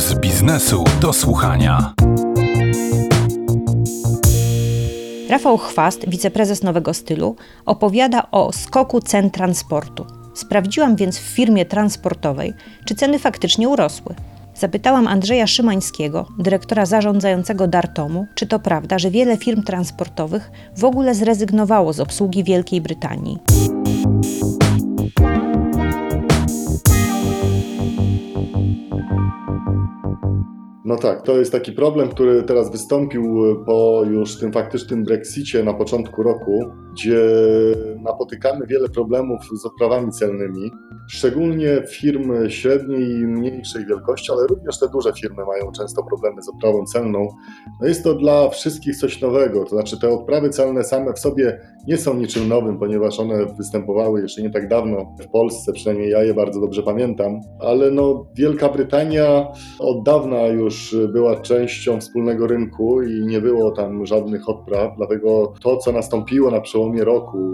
z biznesu do słuchania. Rafał Chwast, wiceprezes Nowego Stylu, opowiada o skoku cen transportu. Sprawdziłam więc w firmie transportowej, czy ceny faktycznie urosły. Zapytałam Andrzeja Szymańskiego, dyrektora zarządzającego Dartomu, czy to prawda, że wiele firm transportowych w ogóle zrezygnowało z obsługi Wielkiej Brytanii. No tak, to jest taki problem, który teraz wystąpił po już tym faktycznym Brexicie na początku roku, gdzie napotykamy wiele problemów z odprawami celnymi. Szczególnie firmy średniej i mniejszej wielkości, ale również te duże firmy mają często problemy z odprawą celną. No jest to dla wszystkich coś nowego, to znaczy te odprawy celne same w sobie nie są niczym nowym, ponieważ one występowały jeszcze nie tak dawno w Polsce, przynajmniej ja je bardzo dobrze pamiętam, ale no Wielka Brytania od dawna już była częścią wspólnego rynku i nie było tam żadnych odpraw, dlatego to, co nastąpiło na przełomie roku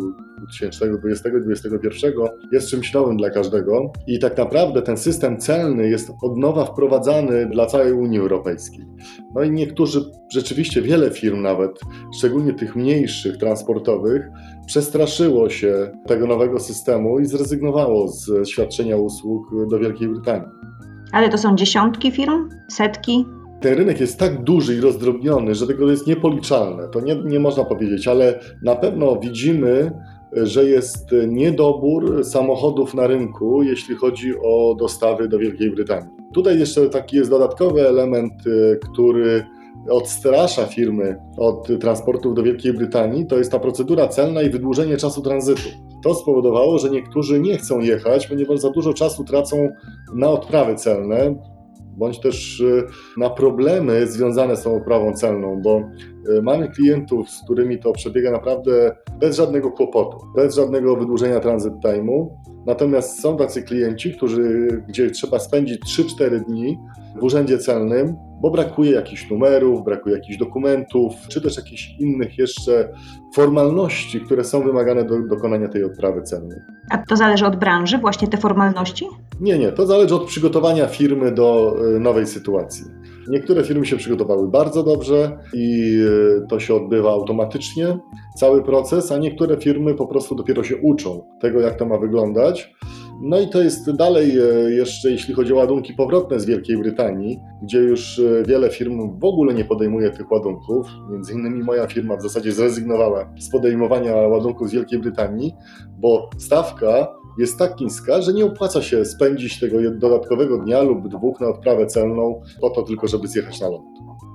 2020-2021 jest czymś nowym dla każdego i tak naprawdę ten system celny jest od nowa wprowadzany dla całej Unii Europejskiej. No i niektórzy, rzeczywiście wiele firm nawet, szczególnie tych mniejszych, transportowych, przestraszyło się tego nowego systemu i zrezygnowało z świadczenia usług do Wielkiej Brytanii. Ale to są dziesiątki firm? Setki? ten rynek jest tak duży i rozdrobniony, że tego jest niepoliczalne. To nie, nie można powiedzieć, ale na pewno widzimy że jest niedobór samochodów na rynku, jeśli chodzi o dostawy do Wielkiej Brytanii. Tutaj jeszcze taki jest dodatkowy element, y, który odstrasza firmy od transportów do Wielkiej Brytanii, to jest ta procedura celna i wydłużenie czasu tranzytu. To spowodowało, że niektórzy nie chcą jechać, ponieważ za dużo czasu tracą na odprawy celne, bądź też y, na problemy związane z tą odprawą celną, bo y, mamy klientów, z którymi to przebiega naprawdę bez żadnego kłopotu, bez żadnego wydłużenia transit time'u. Natomiast są tacy klienci, którzy, gdzie trzeba spędzić 3-4 dni w urzędzie celnym, bo brakuje jakichś numerów, brakuje jakichś dokumentów, czy też jakichś innych jeszcze formalności, które są wymagane do dokonania tej odprawy celnej. A to zależy od branży, właśnie te formalności? Nie, nie, to zależy od przygotowania firmy do y, nowej sytuacji. Niektóre firmy się przygotowały bardzo dobrze i y, to się odbywa automatycznie, cały proces, a niektóre firmy po prostu dopiero się uczą tego, jak to ma wyglądać. No i to jest dalej e, jeszcze, jeśli chodzi o ładunki powrotne z Wielkiej Brytanii, gdzie już e, wiele firm w ogóle nie podejmuje tych ładunków. Między innymi moja firma w zasadzie zrezygnowała z podejmowania ładunków z Wielkiej Brytanii, bo stawka jest tak niska, że nie opłaca się spędzić tego dodatkowego dnia lub dwóch na odprawę celną po to tylko, żeby zjechać na ląd.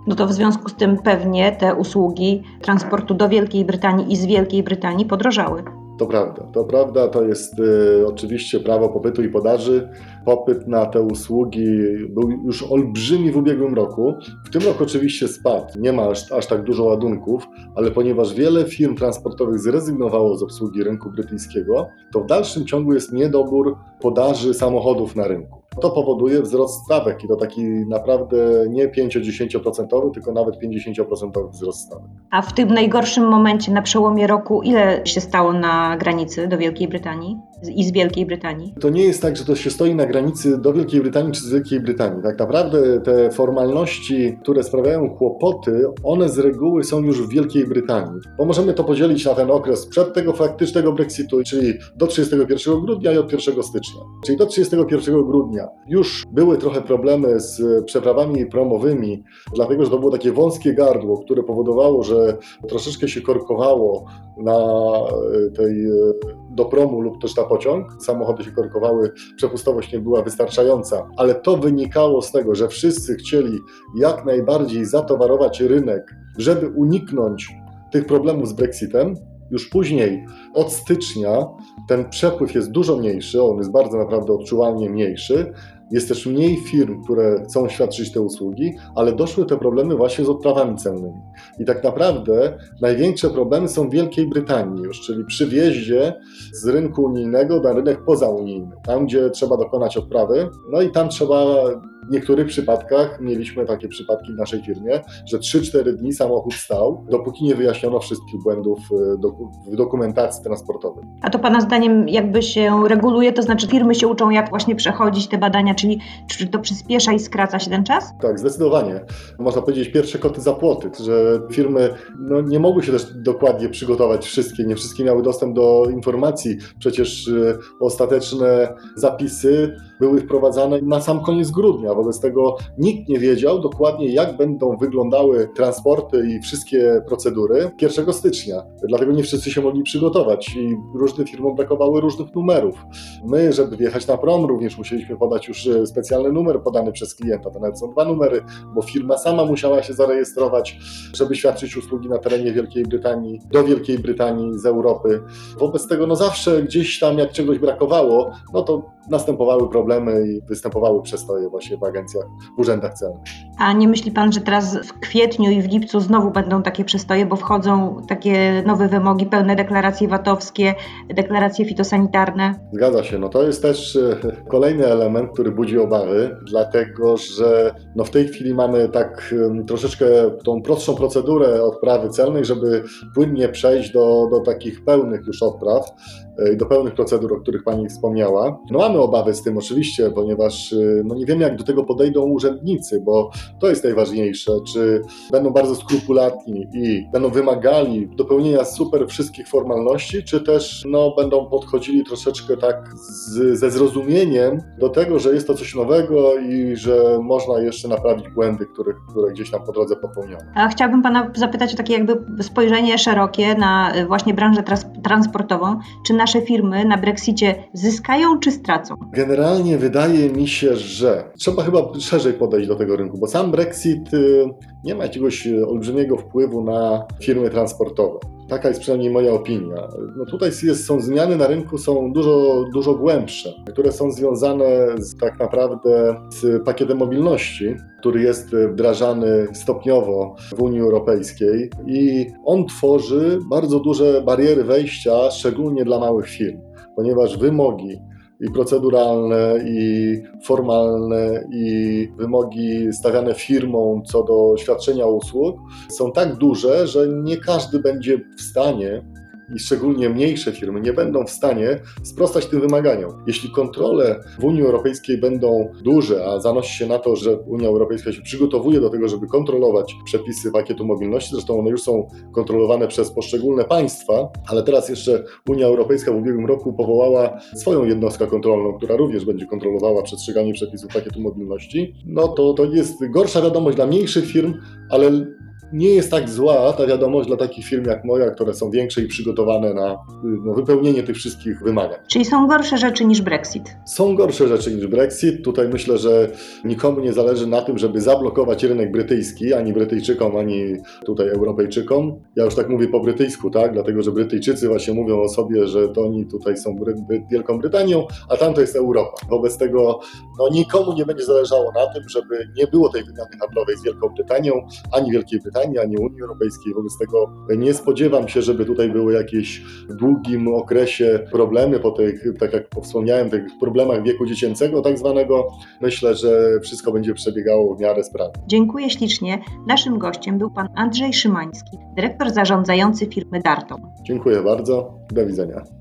No to w związku z tym pewnie te usługi transportu do Wielkiej Brytanii i z Wielkiej Brytanii podrożały. To prawda, to prawda, to jest y, oczywiście prawo popytu i podaży. Popyt na te usługi był już olbrzymi w ubiegłym roku. W tym roku oczywiście spadł, nie ma aż, aż tak dużo ładunków, ale ponieważ wiele firm transportowych zrezygnowało z obsługi rynku brytyjskiego, to w dalszym ciągu jest niedobór podaży samochodów na rynku. To powoduje wzrost stawek i to taki naprawdę nie 5-10%, tylko nawet 50% wzrost stawek. A w tym najgorszym momencie na przełomie roku ile się stało na granicy do Wielkiej Brytanii? I z Wielkiej Brytanii? To nie jest tak, że to się stoi na granicy do Wielkiej Brytanii czy z Wielkiej Brytanii. Tak naprawdę te formalności, które sprawiają kłopoty, one z reguły są już w Wielkiej Brytanii. Bo możemy to podzielić na ten okres przed tego faktycznego Brexitu, czyli do 31 grudnia i od 1 stycznia. Czyli do 31 grudnia już były trochę problemy z przeprawami promowymi, dlatego że to było takie wąskie gardło, które powodowało, że troszeczkę się korkowało na tej do promu lub też na pociąg. Samochody się korkowały, przepustowość nie była wystarczająca, ale to wynikało z tego, że wszyscy chcieli jak najbardziej zatowarować rynek, żeby uniknąć tych problemów z Brexitem. Już później, od stycznia, ten przepływ jest dużo mniejszy, on jest bardzo naprawdę odczuwalnie mniejszy. Jest też mniej firm, które chcą świadczyć te usługi, ale doszły te problemy właśnie z odprawami celnymi. I tak naprawdę największe problemy są w Wielkiej Brytanii już, czyli przy wjeździe z rynku unijnego na rynek pozaunijny, tam gdzie trzeba dokonać odprawy, no i tam trzeba w niektórych przypadkach mieliśmy takie przypadki w naszej firmie, że 3-4 dni samochód stał, dopóki nie wyjaśniono wszystkich błędów e, w dokumentacji transportowej. A to Pana zdaniem jakby się reguluje, to znaczy firmy się uczą, jak właśnie przechodzić te badania czyli czy to przyspiesza i skraca się ten czas? Tak, zdecydowanie. Można powiedzieć pierwsze koty za płoty, że firmy no, nie mogły się też dokładnie przygotować wszystkie, nie wszystkie miały dostęp do informacji. Przecież y, ostateczne zapisy były wprowadzane na sam koniec grudnia, wobec tego nikt nie wiedział dokładnie jak będą wyglądały transporty i wszystkie procedury 1 stycznia. Dlatego nie wszyscy się mogli przygotować i różnym firmom brakowały różnych numerów. My, żeby wjechać na prom, również musieliśmy podać już y, specjalny numer podany przez klienta. To nawet są dwa numery, bo firma sama musiała się zarejestrować, żeby świadczyć usługi na terenie Wielkiej Brytanii, do Wielkiej Brytanii z Europy. Wobec tego no zawsze gdzieś tam jak czegoś brakowało, no to następowały problemy i występowały przestoje właśnie w agencjach, w urzędach celnych. A nie myśli Pan, że teraz w kwietniu i w lipcu znowu będą takie przestoje, bo wchodzą takie nowe wymogi, pełne deklaracje VAT-owskie, deklaracje fitosanitarne? Zgadza się. No to jest też e, kolejny element, który budzi obawy, dlatego że no w tej chwili mamy tak troszeczkę tą prostszą procedurę odprawy celnej, żeby płynnie przejść do, do takich pełnych już odpraw do pełnych procedur, o których Pani wspomniała. No mamy obawy z tym oczywiście, ponieważ e, no nie wiemy, jak do tego podejdą urzędnicy, bo to jest najważniejsze, czy będą bardzo skrupulatni i będą wymagali dopełnienia super wszystkich formalności, czy też no, będą podchodzili troszeczkę tak z, ze zrozumieniem do tego, że jest to coś nowego i że można jeszcze naprawić błędy, które, które gdzieś tam po drodze popełniono. A chciałabym Pana zapytać o takie jakby spojrzenie szerokie na y, właśnie branżę trans- transportową. Czy nasze firmy na Brexicie zyskają czy stracą? Generalnie wydaje mi się, że trzeba chyba szerzej podejść do tego rynku, bo sam Brexit y, nie ma jakiegoś y, olbrzymiego wpływu na firmy transportowe. Taka jest przynajmniej moja opinia. No tutaj jest, są zmiany na rynku są dużo, dużo głębsze, które są związane z, tak naprawdę z pakietem mobilności, który jest wdrażany stopniowo w Unii Europejskiej i on tworzy bardzo duże bariery wejścia, szczególnie dla małych firm, ponieważ wymogi i proceduralne, i formalne, i wymogi stawiane firmom co do świadczenia usług są tak duże, że nie każdy będzie w stanie, i szczególnie mniejsze firmy, nie będą w stanie sprostać tym wymaganiom. Jeśli kontrole w Unii Europejskiej będą duże, a zanosi się na to, że Unia Europejska się przygotowuje do tego, żeby kontrolować przepisy pakietu mobilności, zresztą one już są kontrolowane przez poszczególne państwa, ale teraz jeszcze Unia Europejska w ubiegłym roku powołała swoją jednostkę kontrolną, która również będzie kontrolowała przestrzeganie przepisów pakietu mobilności, no to to jest gorsza wiadomość dla mniejszych firm, ale nie jest tak zła ta wiadomość dla takich firm jak moja, które są większe i przygotowane na, na wypełnienie tych wszystkich wymagań. Czyli są gorsze rzeczy niż Brexit? Są gorsze rzeczy niż Brexit. Tutaj myślę, że nikomu nie zależy na tym, żeby zablokować rynek brytyjski, ani Brytyjczykom, ani tutaj Europejczykom. Ja już tak mówię po brytyjsku, tak? Dlatego, że Brytyjczycy właśnie mówią o sobie, że to oni tutaj są Bry Bry Wielką Brytanią, a tam to jest Europa. Wobec tego no, nikomu nie będzie zależało na tym, żeby nie było tej wymiany handlowej z Wielką Brytanią, ani Wielkiej Brytanii, ani Unii Europejskiej. Wobec tego nie spodziewam się, żeby tutaj były jakieś w długim okresie problemy po tych, tak jak wspomniałem, tych problemach wieku dziecięcego tak zwanego. Myślę, że wszystko będzie przebiegało w miarę sprawnie. Dziękuję ślicznie. Naszym gościem był pan Andrzej Szymański, dyrektor zarządzający firmy Darton. Dziękuję bardzo. Do widzenia.